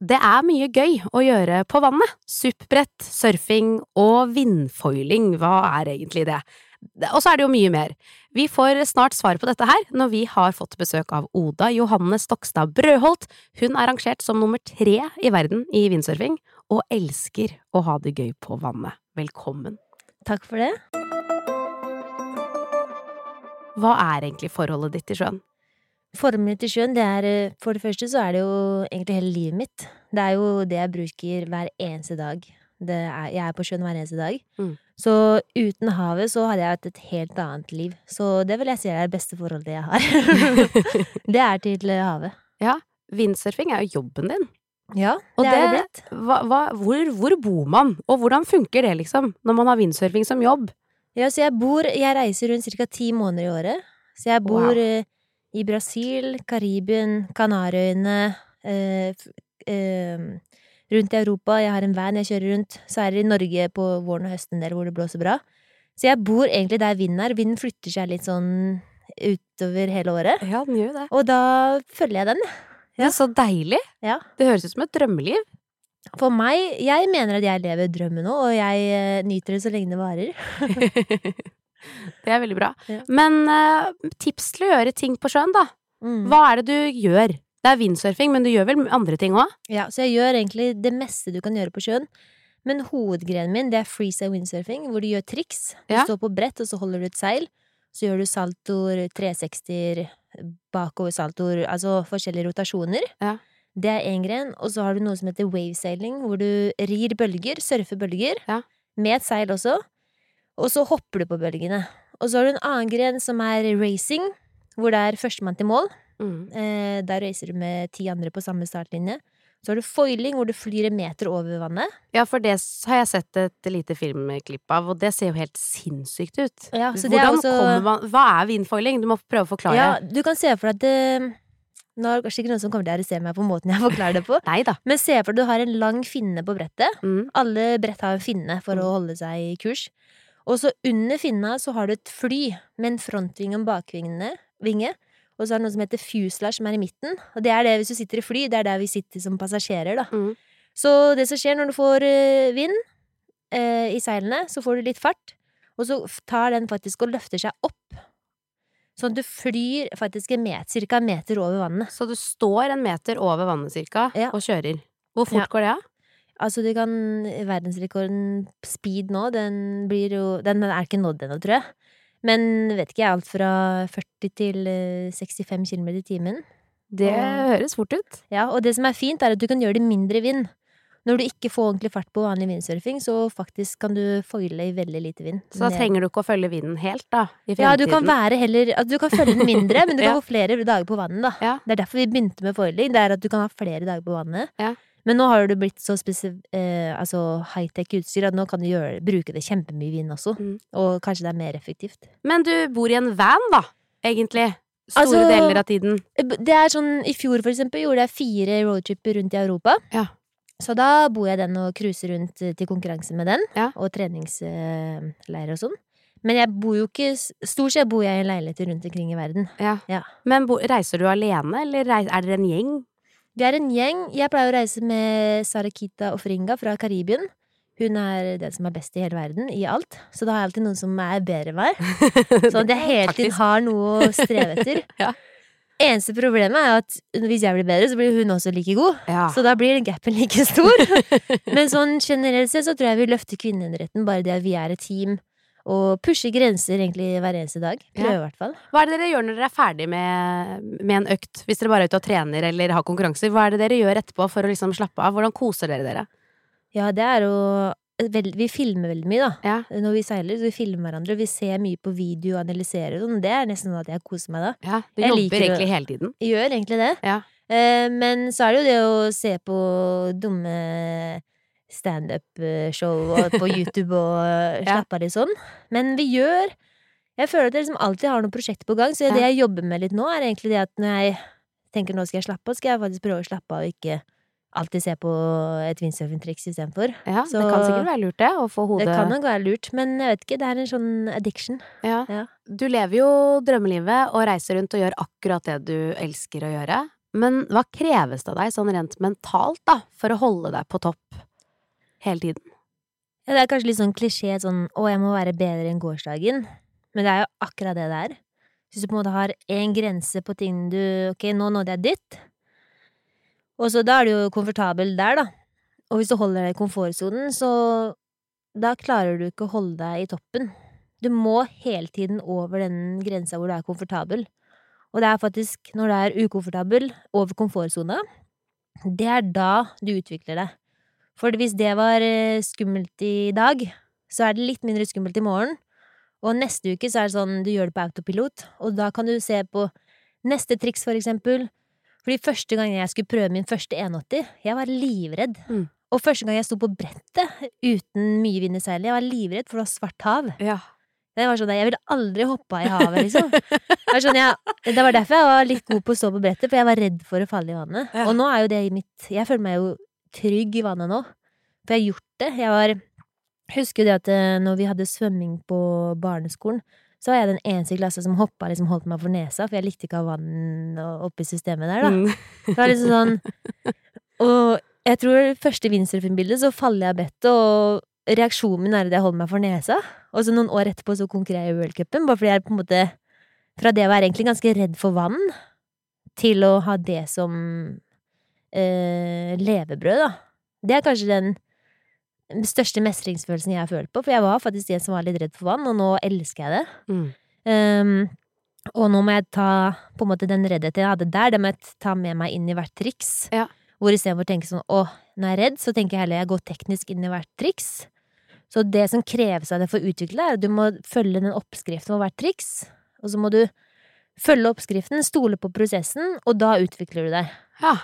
Det er mye gøy å gjøre på vannet. Suppbrett, surfing og vindfoiling, hva er egentlig det? Og så er det jo mye mer. Vi får snart svar på dette her når vi har fått besøk av Oda Johanne Stokstad Brødholt. Hun er rangert som nummer tre i verden i vindsurfing, og elsker å ha det gøy på vannet. Velkommen. Takk for det. Hva er egentlig forholdet ditt til sjøen? Mitt til sjøen, det er eh, For det første så er det jo egentlig hele livet mitt. Det er jo det jeg bruker hver eneste dag. Er, jeg er på sjøen hver eneste dag. Mm. Så uten havet så hadde jeg hatt et helt annet liv. Så det vil jeg si er det beste forholdet jeg har. det er til havet. Ja, vindsurfing er jo jobben din. Ja, Og det er det det- blitt. Hva, hva, hvor, hvor bor man, og hvordan funker det, liksom, når man har vindsurfing som jobb? Ja, så jeg bor Jeg reiser rundt ca. ti måneder i året. Så jeg bor Wow. I Brasil, Karibien, Kanariøyene eh, eh, Rundt i Europa. Jeg har en van jeg kjører rundt. Så er det i Norge på våren og høsten der hvor det blåser bra. Så jeg bor egentlig der vinden er. Vinden flytter seg litt sånn utover hele året. Ja, den gjør det. Og da følger jeg den. Det er så deilig. Ja. Det høres ut som et drømmeliv. For meg Jeg mener at jeg lever drømmen nå, og jeg eh, nyter det så lenge det varer. det er veldig bra. Ja. Men uh, tips til å gjøre ting på sjøen, da. Mm. Hva er det du gjør? Det er vindsurfing, men du gjør vel andre ting òg? Ja, så jeg gjør egentlig det meste du kan gjøre på sjøen. Men hovedgrenen min, det er freestyle windsurfing, hvor du gjør triks. Du Ja. står på brett, og så holder du et seil. Så gjør du saltoer, 360-er, bakoversaltoer, altså forskjellige rotasjoner. Ja. Det er én gren. Og så har du noe som heter wavesailing, hvor du rir bølger, surfer bølger. Ja. Med et seil også. Og så hopper du på bølgene. Og så har du en annen gren som er racing, hvor det er førstemann til mål. Mm. Eh, der racer du med ti andre på samme startlinje. Så har du foiling, hvor du flyr en meter over vannet. Ja, for det har jeg sett et lite filmklipp av, og det ser jo helt sinnssykt ut. Ja, så det er Hvordan også- kommer man Hva er vindfoiling? Du må prøve å forklare. Ja, du kan se for deg at det, Nå er det kanskje ikke noen som kommer til å arrestere meg på måten jeg forklarer det på, Neida. men se for deg at du har en lang finne på brettet. Mm. Alle brett har en finne for å Mm. holde seg i kurs. Og så under finna så har du et fly med en frontvinge og en bakvinge. Og så er det noe som heter fuselage, som er i midten. Og det er det hvis du sitter i fly, det er der vi sitter som passasjerer, da. Mm. Så det som skjer når du får eh, vind eh, i seilene, så får du litt fart, og så tar den faktisk og løfter seg opp. Sånn at du flyr faktisk en cirka en meter over vannet. Så du står en meter over vannet cirka, Ja. og kjører. Hvor fort Ja. går det, da? Altså, du kan Verdensrekorden speed nå, den blir jo Den er ikke nådd ennå, tror jeg. Men vet ikke jeg, alt fra 40 til eh, 65 km i timen. Det Og- høres fort ut. Ja, og det som er fint, er at du kan gjøre det mindre vind. Når du ikke får ordentlig fart på vanlig vindsurfing, så faktisk kan du foile i veldig lite vind. Så da trenger du ikke å følge vinden helt, da, Ja, du kan være heller altså, Du kan følge den mindre, men du kan Ja. få flere dager på vannet, da. Ja. Det er derfor vi begynte med foiling. Det er at du kan ha flere dager på vannet. Ja. Men nå har det blitt så eh, altså high-tech utstyr at nå kan du gjøre, bruke det kjempemye vind også. Mm. Og kanskje det er mer effektivt. Men du bor i en van, da, egentlig. Store Altså- deler av tiden. Eh, Det er sånn, I fjor, for eksempel, gjorde jeg fire roadtripper rundt i Europa. Ja. Så da bor jeg den og cruiser rundt eh, til konkurranse med den, Ja. og treningsleirer og sånn. Men jeg bor jo ikke Stort sett bor jeg i leiligheter rundt omkring i verden. Ja. Ja. Men bo, reiser du alene, eller er dere en gjeng? Vi er en gjeng. Jeg pleier å reise med Sarakita Ofringa fra Karibien. Hun er den som er best i hele verden, i alt. Så da har jeg alltid noen som er bedre enn meg. Sånn at jeg hele tiden har noe å streve etter. Ja. Eneste problemet er at hvis jeg blir bedre, så blir hun også like god. Ja. Så da blir gapen like stor. Men sånn generelt sett så tror jeg vi løfter kvinneidretten, bare det at vi er et team. Og pushe grenser egentlig hver eneste dag. Prøver i hvert fall. Hva er det dere gjør når dere er ferdig med, med en økt? Hvis dere bare er ute og trener eller har konkurranser, hva er det dere gjør etterpå for å liksom slappe av? Hvordan koser dere dere? Ja, det er å Vi filmer veldig mye, da. Ja. Når vi seiler, så vi filmer hverandre. Vi ser mye på video og analyserer og sånn. Det er nesten sånn at jeg koser meg da. Ja, du Jeg jobber egentlig å- hele tiden. Gjør egentlig det. Ja. Eh, men så er det jo det å se på dumme standup-show på YouTube og Ja. slappe av litt sånn. Men vi gjør Jeg føler at jeg liksom alltid har noen prosjekter på gang, så det jeg jobber med litt nå, er egentlig det at når jeg tenker nå skal jeg slappe av, skal jeg faktisk prøve å slappe av og ikke alltid se på et windsurfing-triks istedenfor. Ja, Så- det kan sikkert være lurt, det, å få hodet Det kan nok være lurt, men jeg vet ikke, det er en sånn addiction. Ja. Ja. Du lever jo drømmelivet og reiser rundt og gjør akkurat det du elsker å gjøre. Men hva kreves det av deg sånn rent mentalt, da, for å holde deg på topp hele tiden? Ja, det er kanskje litt sånn klisjé sånn 'å, jeg må være bedre enn gårsdagen', men det er jo akkurat det det er. Hvis du på en måte har én grense på ting du Ok, nå nådde jeg ditt, og så da er du jo komfortabel der, da. Og hvis du holder deg i komfortsonen, så da klarer du ikke å holde deg i toppen. Du må hele tiden over den grensa hvor du er komfortabel. Og det er faktisk når du er ukomfortabel over komfortsona, det er da du utvikler deg. For hvis det var eh, skummelt i dag, så er det litt mindre skummelt i morgen. Og neste uke så er det sånn du gjør det på autopilot, og da kan du se på neste triks, for eksempel. Fordi første gang jeg skulle prøve min første 180, jeg var livredd. Mm. Og første gang jeg sto på brettet uten mye vind i seilet, jeg var livredd, for det var svart hav. Ja. Det var sånn, Jeg ville aldri hoppa i havet, liksom. Det var, sånn, jeg, det var derfor jeg var litt god på å stå på brettet, for jeg var redd for å falle i vannet. Ja. Og nå er jo det i mitt Jeg føler meg jo trygg i vannet nå. For jeg har gjort det. Jeg var Husker det at eh, når vi hadde svømming på barneskolen, så var jeg den eneste i klassen som hoppa liksom holdt meg for nesa, for jeg likte ikke å ha vann oppi systemet der, da. Mm. Det var liksom sånn Og jeg tror første windsurfingbildet så faller jeg av bettet, og reaksjonen min er at jeg holder meg for nesa. Og så noen år etterpå så konkurrerer jeg i worldcupen, bare fordi jeg på en måte Fra det å være egentlig ganske redd for vann, til å ha det som eh, levebrød, da. Det er kanskje den største mestringsfølelsen jeg har følt på, for jeg var faktisk en som var litt redd for vann, og nå elsker jeg det. Mm. Um, og nå må jeg ta på en måte den reddheten jeg hadde der, det må jeg ta med meg inn i hvert triks. Ja. Hvor istedenfor å tenke sånn å, når jeg er redd, så tenker jeg heller jeg går teknisk inn i hvert triks. Så det som kreves av deg for å utvikle deg, er at du må følge den oppskriften på hvert triks. Og så må du følge oppskriften, stole på prosessen, og da utvikler du deg. Ja.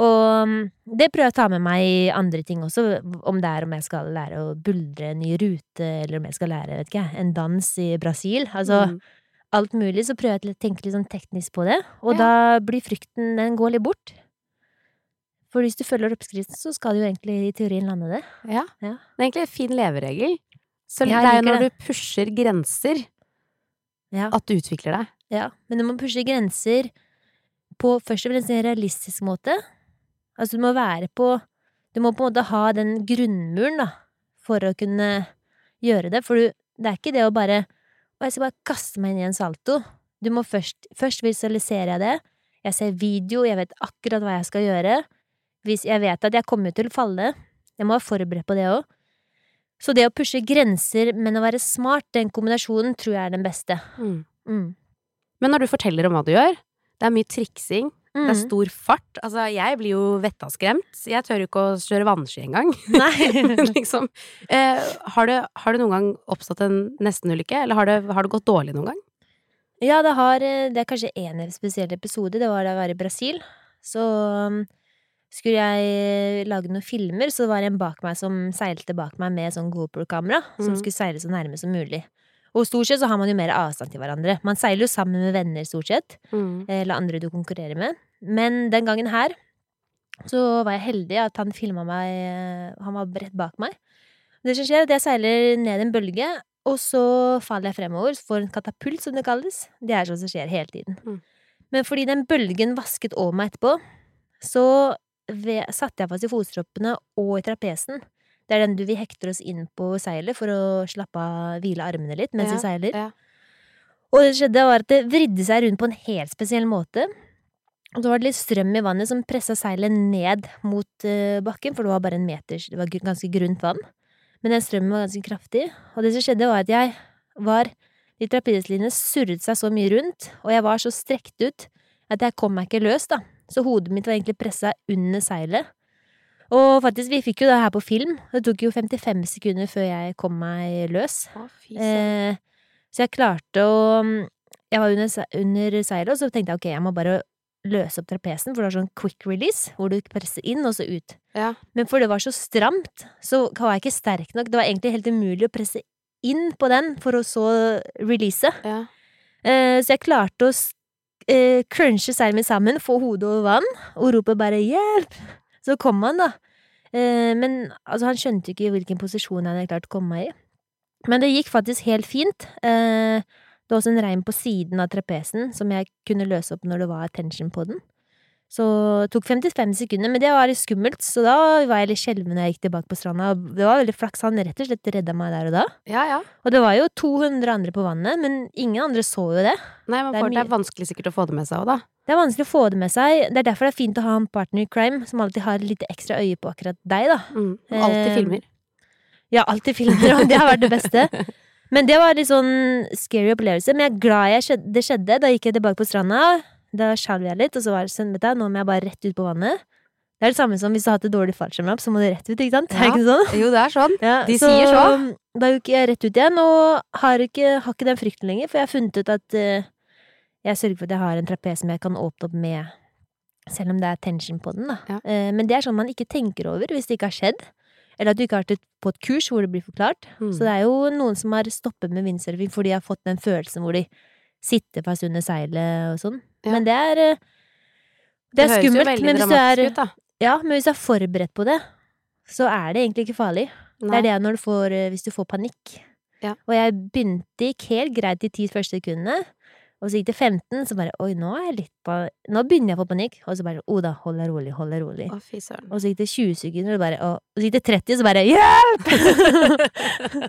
Og um, det prøver jeg å ta med meg i andre ting også, om det er om jeg skal lære å buldre en ny rute, eller om jeg skal lære, vet ikke en dans i Brasil. Altså, Mm. alt mulig, så prøver jeg å tenke litt sånn teknisk på det, og Ja. da blir frykten, den går litt bort. For hvis du følger oppskriften, så skal du jo egentlig i teorien lande det. Ja. Ja. Det er egentlig en fin leveregel. Så det er jo når det. du pusher grenser, Ja. at du utvikler deg. ja. Men du må pushe grenser på først og fremst en realistisk måte. Altså, du må være på Du må på en måte ha den grunnmuren, da, for å kunne gjøre det. For du, det er ikke det å bare Å, jeg skal bare kaste meg inn i en salto. Du må først Først visualiserer jeg det. Jeg ser video, jeg vet akkurat hva jeg skal gjøre. Hvis jeg vet at jeg kommer til å falle. Jeg må være forberedt på det òg. Så det å pushe grenser, men å være smart, den kombinasjonen tror jeg er den beste. Mm. Mm. Men når du forteller om hva du gjør, det er mye triksing, det er Mm. stor fart. Altså, jeg blir jo vettaskremt. Jeg tør jo ikke å kjøre vannski engang. Liksom. Eh, har, det, har det noen gang oppstått en nestenulykke, eller har det, har det gått dårlig noen gang? Ja, det har eh, Det er kanskje én spesiell episode. Det var da jeg var i Brasil. Så um, skulle jeg eh, lage noen filmer, så var det en bak meg som seilte bak meg med sånn GoPro-kamera, som Mhm. skulle seile så nærme som mulig. Og stort sett så har man jo mer avstand til hverandre. Man seiler jo sammen med venner, stort sett. Eller andre du konkurrerer med. Men den gangen her så var jeg heldig at han filma meg Han var rett bak meg. Det som skjer, er at jeg seiler ned en bølge, og så faller jeg fremover. Får en katapult, som det kalles. Det er sånt som skjer hele tiden. Mm. Men fordi den bølgen vasket over meg etterpå, så satte jeg fast i fotstroppene og i trapesen. Det er den du vi hekter oss inn på seilet for å slappe av, hvile armene litt mens Ja, vi seiler. ja. Og det skjedde, var at det vridde seg rundt på en helt spesiell måte. Og så var det litt strøm i vannet som pressa seilet ned mot eh, bakken, for det var bare en meters Det var ganske grunt vann. Men den strømmen var ganske kraftig. Og det som skjedde, var at jeg var De trapeslinjene surret seg så mye rundt, og jeg var så strekt ut at jeg kom meg ikke løs, da. Så hodet mitt var egentlig pressa under seilet. Og faktisk, vi fikk jo det her på film. Det tok jo 55 sekunder før jeg kom meg løs. Å. Eh, så jeg klarte å Jeg var under, under seilet, og så tenkte jeg ok, jeg må bare løse opp trapesen, for det var sånn quick release, hvor du presser inn og så ut. Ja. Men for det var så stramt, så var jeg ikke sterk nok. Det var egentlig helt umulig å presse inn på den for å så release. Ja. Eh, så jeg klarte å eh, crunche seilet mitt sammen, få hodet over vann, og rope bare 'hjelp'. Så kom han, da. Eh, men altså, han skjønte ikke hvilken posisjon han hadde klart å komme i. Men det gikk faktisk helt fint. Eh, det var også en reim på siden av trapesen som jeg kunne løse opp når det var tension på den. Så det tok 55 sekunder, men det var litt skummelt, så da var jeg litt skjelven når jeg gikk tilbake på stranda. Det var veldig flaks, han rett og slett redda meg der og da. ja, ja. Og det var jo 200 andre på vannet, men ingen andre så jo det. Nei, men Det er det er vanskelig sikkert å få det med seg òg, da. Det er vanskelig å få det med seg. Det er derfor det er fint å ha en partner i crime som alltid har litt ekstra øye på akkurat deg, da. Mm. Alltid Eh, filmer. Ja, alltid filmer, og det har vært det beste. Men det var litt sånn scary opplevelse. Men jeg er glad jeg skjedde, det skjedde. Da gikk jeg tilbake på stranda. Da skjalv jeg litt, og så var det sånn, vet du, nå må jeg bare rett ut på vannet. Det er det samme som hvis du har hatt et dårlig fallskjermhopp, så må du rett ut, ikke sant? Ja. ikke sånn? Jo, det er sånn. Ja, De sier så. Da gikk jeg rett ut igjen, og har ikke, har ikke den frykten lenger, for jeg har funnet ut at uh, jeg sørger for at jeg har en trapes som jeg kan åpne opp med, selv om det er tension på den, da. Ja. Uh, men det er sånn man ikke tenker over hvis det ikke har skjedd. Eller at du ikke har vært på et kurs hvor det blir forklart. Mm. Så det er jo noen som har stoppet med windsurfing fordi de har fått den følelsen hvor de sitter fast under seilet og sånn. Ja. Men det er eh, Det er jo skummelt, men hvis er ut. Ja, men hvis du er forberedt på det, så er det egentlig ikke farlig. Det er det når du får, eh, hvis du får panikk. Ja. Og jeg begynte gikk helt greit de ti første sekundene, og så gikk det 15, så bare oi, nå er jeg litt på Nå begynner jeg å få panikk, og så bare Oda, hold deg rolig, hold deg rolig. Å, fy søren. Og så gikk det 20 sekunder, og bare og, og så gikk det 30, så bare hjelp!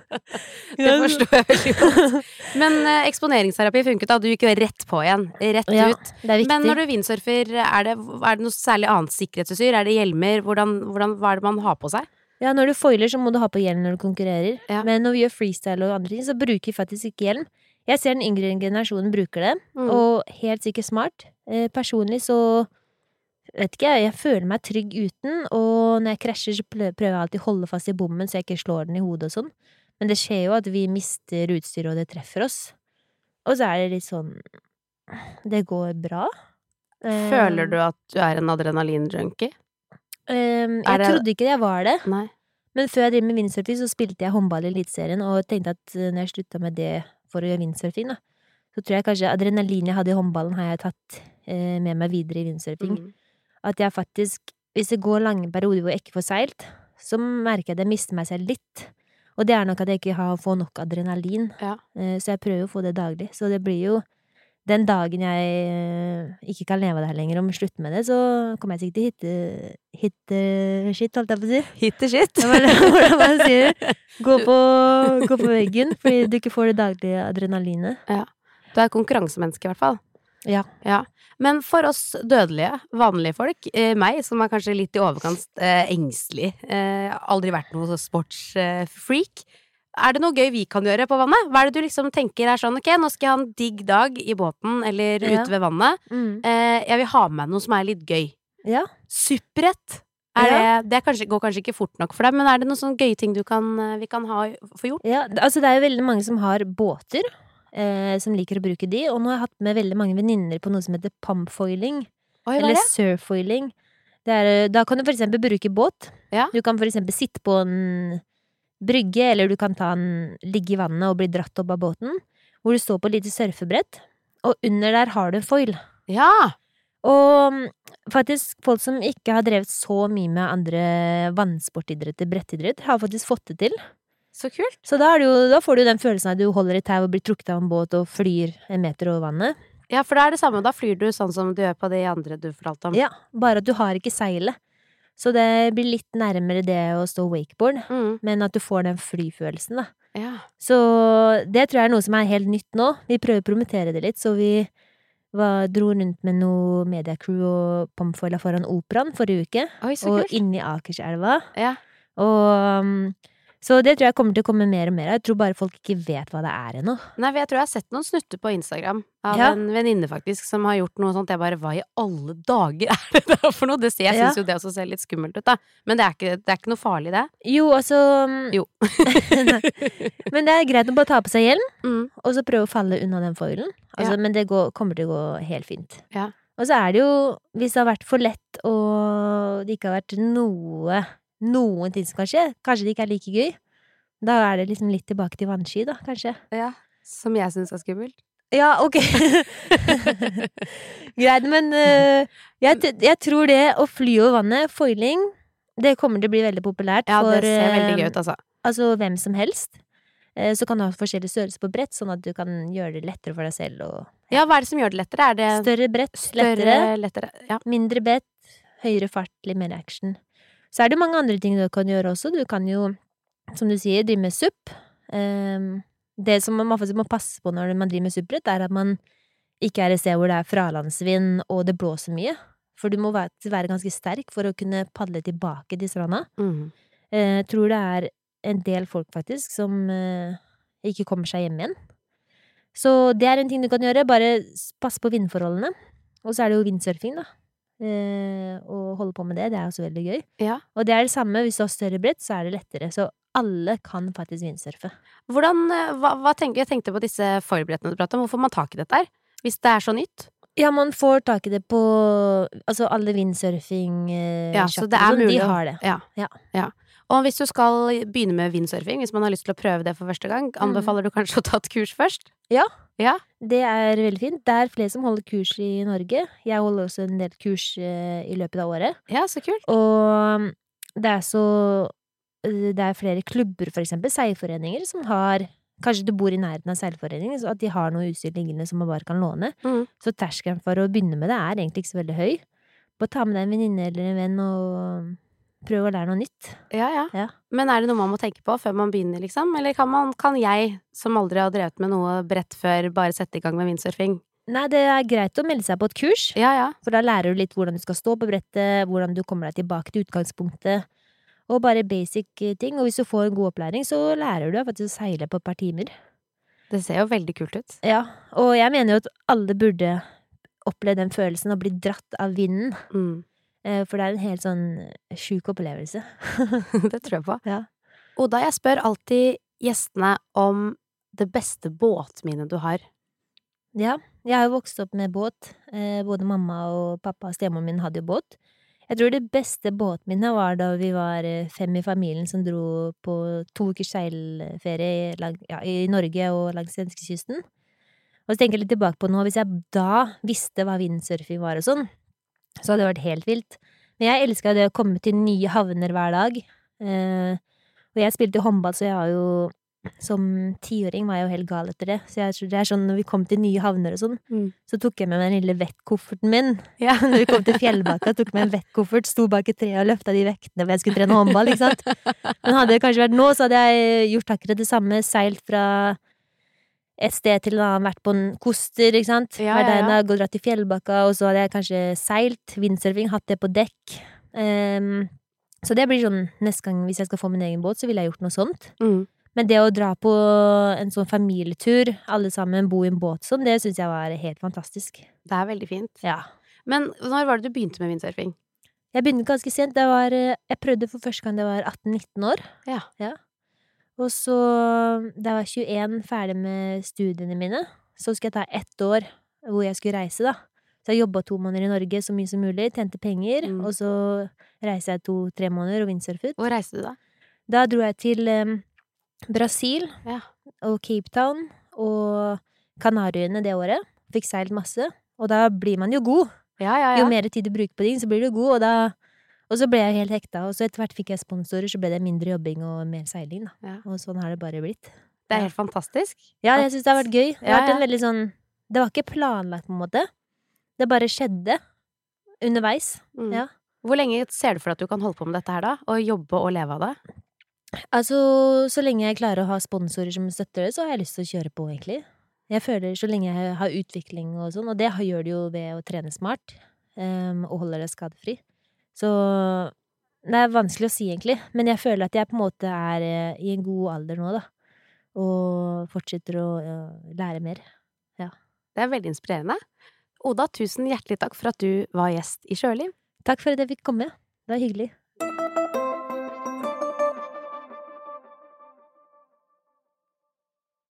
Det forstår jeg veldig godt. Men eh, eksponeringsterapi funket, da. Du gikk jo rett på igjen. Rett Ja, ut. det er viktig. Men når du windsurfer, er det, er det noe særlig annet sikkerhetsutstyr? Er det hjelmer? Hvordan, hvordan, hva er det man har på seg? Ja, når du foiler, så må du ha på hjelm når du konkurrerer. Ja. Men når vi gjør freestyle og andre ting, så bruker vi faktisk ikke hjelm. Jeg ser den yngre generasjonen bruker det, Mm. og helt sikkert smart. Eh, personlig så vet ikke jeg, jeg føler meg trygg uten, og når jeg krasjer, så prøver jeg alltid å holde fast i bommen så jeg ikke slår den i hodet og sånn. Men det skjer jo at vi mister utstyret, og det treffer oss. Og så er det litt sånn Det går bra. Eh, Føler du at du er en adrenalinjunkie? Eh, Er jeg det- trodde ikke jeg var det. Nei. Men før jeg drev med windsurfing, så spilte jeg håndball i Eliteserien, og tenkte at eh, når jeg slutta med det for å gjøre windsurfing, da, så tror jeg kanskje adrenalin jeg hadde i håndballen, har jeg tatt eh, med meg videre i windsurfing. Mm. At jeg faktisk, hvis det går lange perioder hvor jeg ikke får seilt, så merker jeg at jeg mister meg selv litt. Og det er nok at jeg ikke har, får nok adrenalin, Ja. Eh, så jeg prøver å få det daglig. Så det blir jo den dagen jeg eh, ikke kan leve av det her lenger og må slutte med det, så kommer jeg sikkert til hitte... hitte shit, holdt jeg på å si. Hit shit. Hvordan man sier det? Gå på, gå på veggen fordi du ikke får det daglige adrenalinet. Du er konkurransemenneske, i hvert fall. Ja. Ja. Men for oss dødelige, vanlige folk, eh, meg som er kanskje litt i overkant eh, engstelig, eh, aldri vært noe sportsfreak, er det noe gøy vi kan gjøre på vannet? Hva er det du liksom tenker er sånn, ok, nå skal jeg ha en digg dag i båten eller Ja. ute ved vannet, Mm. eh, jeg vil ha med meg noe som er litt gøy. Ja. Supprett. Er det, det er kanskje, går kanskje ikke fort nok for deg, men er det noen sånne gøye ting du kan, eh, vi kan ha, få gjort? ja. Altså, det er jo veldig mange som har båter, eh, som liker å bruke de, og nå har jeg hatt med veldig mange venninner på noe som heter pumpfoiling, Oi, eller er surfoiling. Er, eh, da kan du for eksempel bruke båt. Ja. Du kan for eksempel sitte på en brygge, eller du kan ta en, ligge i vannet og bli dratt opp av båten, hvor du står på et lite surfebrett, og under der har du en foil. Ja! Og faktisk folk som ikke har drevet så mye med andre vannsportidretter, brettidrett, har faktisk fått det til. Så kult. Så da, er det jo, da får du den følelsen av at du holder i tau og blir trukket av en båt og flyr en meter over vannet. Ja, for det er det samme, da flyr du sånn som du gjør på de andre du fortalte om. Ja, bare at du har ikke seilet. Så det blir litt nærmere det å stå wakeboard, Mm, men at du får den flyfølelsen, da. ja. Så det tror jeg er noe som er helt nytt nå. Vi prøver å promotere det litt, så vi var, dro rundt med noe mediacrew og pomfoila foran operaen forrige uke. Oi, og inni Akerselva. Ja. Og um, Så det tror jeg kommer til å komme mer og mer av. Jeg tror bare folk ikke vet hva det er ennå. Nei, for jeg tror jeg har sett noen snutter på Instagram av Ja. en venninne faktisk som har gjort noe sånt. Jeg bare hva i alle dager er det der for noe? Det ser, jeg Ja. syns jo det også ser litt skummelt ut, da. Men det er ikke, det er ikke noe farlig, det. Jo, altså um, Jo. Men det er greit å bare ta på seg hjelm, Mm. og så prøve å falle unna den foilen. Altså, Ja. Men det går, kommer til å gå helt fint. Ja. Og så er det jo, hvis det har vært for lett og det ikke har vært noe Noen ting som kan skje, kanskje det ikke er like gøy, da er det liksom litt tilbake til vannsky, da, kanskje. Ja. Som jeg syns er skummelt. Ja, ok. Greit, men uh, jeg, jeg tror det å fly over vannet, foiling, det kommer til å bli veldig populært Ja, for det ser veldig eh, gøy ut, altså. altså hvem som helst. Uh, Så kan du ha forskjellig størrelse på brett, sånn at du kan gjøre det lettere for deg selv. Og Ja, hva er det som gjør det lettere? Er det større brett, større, lettere, lettere? Ja. mindre brett, høyere fart, litt mer action. Så er det mange andre ting du kan gjøre også. Du kan jo, som du sier, drive med SUP. Ehm, Det som man faktisk må passe på når man driver med SUP-brett, er at man ikke er et sted hvor det er fralandsvind og det blåser mye. For du må være, ganske sterk for å kunne padle tilbake til stranda. Mm. Jeg tror det er en del folk faktisk som eh, ikke kommer seg hjem igjen. Så det er en ting du kan gjøre. Bare pass på vindforholdene. Og så er det jo windsurfing, da. Eh, å holde på med det, det er også veldig gøy. Ja. Og det er det samme, hvis du har større brett, så er det lettere. Så alle kan faktisk vindsurfe. Hvordan, eh, hva, hva tenker, jeg tenkte på disse foilbrettene du pratet om. Hvorfor får man tak i dette her? Hvis det er så nytt? Ja, man får tak i det på Altså alle windsurfing eh, Ja, så det er sånn, mulig De har det. Ja. Ja. Og hvis du skal begynne med windsurfing, hvis man har lyst til å prøve det for første gang, anbefaler du kanskje å ta et kurs først? Ja. Ja. Det er veldig fint. Det er flere som holder kurs i Norge. Jeg holder også en del kurs eh, i løpet av året. Ja, så kult. Og det er så Det er flere klubber, for eksempel, seilforeninger, som har Kanskje du bor i nærheten av seilforeningen, så at de har noe utstyr liggende som man bare kan låne. Mm. Så terskelen for å begynne med det er egentlig ikke så veldig høy. Bare ta med deg en venninne eller en venn og prøve å lære noe nytt. Ja, ja, Ja. Men er det noe man må tenke på før man begynner, liksom? Eller kan, man, kan jeg, som aldri har drevet med noe bredt før, bare sette i gang med windsurfing? Nei, det er greit å melde seg på et kurs, Ja, ja. for da lærer du litt hvordan du skal stå på brettet, hvordan du kommer deg tilbake til utgangspunktet, og bare basic eh, ting. Og hvis du får en god opplæring, så lærer du faktisk å seile på et par timer. Det ser jo veldig kult ut. Ja, og jeg mener jo at alle burde oppleve den følelsen å bli dratt av vinden, Mm. Eh, for det er en helt sånn sjuk opplevelse. det tror jeg på. Ja. Oda, jeg spør alltid gjestene om det beste båtminnet du har. Ja, jeg har jo vokst opp med båt. Eh, både mamma og pappa og stemoren min hadde jo båt. Jeg tror det beste båtminnet var da vi var eh, fem i familien som dro på to ukers seilferie i, ja, i Norge og langs svenskekysten. Og så tenker jeg litt tilbake på nå, hvis jeg da visste hva windsurfing var og sånn, så hadde det vært helt vilt. Men jeg elska det å komme til nye havner hver dag. Eh, og jeg spilte håndball, så jeg har jo som tiåring var jeg jo helt gal etter det. Så jeg tror det er sånn når vi kom til nye havner og sånn, Mm. så tok jeg med meg den lille vettkofferten min. Ja. Når vi kom til Fjellbakka, tok jeg med en vettkoffert, sto bak et tre og løfta de vektene hvor jeg skulle trene håndball, ikke sant. Men hadde det kanskje vært nå, så hadde jeg gjort akkurat det samme. Seilt fra et sted til en annen, vært på en koster, ikke sant. Ja, ja, ja. inne, gått dratt til Fjellbakka, og så hadde jeg kanskje seilt, windsurfing, hatt det på dekk. Um, så det blir sånn neste gang hvis jeg skal få min egen båt, så ville jeg gjort noe sånt. Mm. Men det å dra på en sånn familietur, alle sammen bo i en båt sånn, det syns jeg var helt fantastisk. Det er veldig fint. Ja. Men når var det du begynte med windsurfing? Jeg begynte ganske sent. Det var, eh, jeg prøvde for første gang da jeg var 18-19 år. Ja. Ja. Og så, da jeg var 21, ferdig med studiene mine, så skulle jeg ta ett år hvor jeg skulle reise, da. Så jeg jobba to måneder i Norge så mye som mulig, tjente penger, Mm. og så reiste jeg to-tre måneder og windsurfet. Hvor reiste du da? Da dro jeg til um, Brasil Ja. og Cape Town og Kanariøyene det året. Fikk seilt masse. Og da blir man jo god. Ja, ja, Jo mer tid du bruker på ting, så blir du god, og da Og så ble jeg helt hekta, og så etter hvert fikk jeg sponsorer, så ble det mindre jobbing og mer seiling, da. Ja. Og sånn har det bare blitt. Det er helt fantastisk. Ja, jeg syns det har vært gøy. Det har vært sånn Det var ikke planlagt, på en måte. Det bare skjedde. Underveis. Mm. Ja. Hvor lenge ser du for deg at du kan holde på med dette her, da? Og jobbe og leve av det? Altså, så lenge jeg klarer å ha sponsorer som støtter det, så har jeg lyst til å kjøre på, egentlig. Jeg føler så lenge jeg har utvikling og sånn, og det gjør det jo ved å trene smart, um, og holder deg skadefri. Så det er vanskelig å si, egentlig, men jeg føler at jeg på en måte er eh, i en god alder nå, da. Og fortsetter å lære mer. Det er veldig inspirerende. Oda, tusen hjertelig takk for at du var gjest i Sjøliv. Takk for at jeg fikk komme. Det var hyggelig.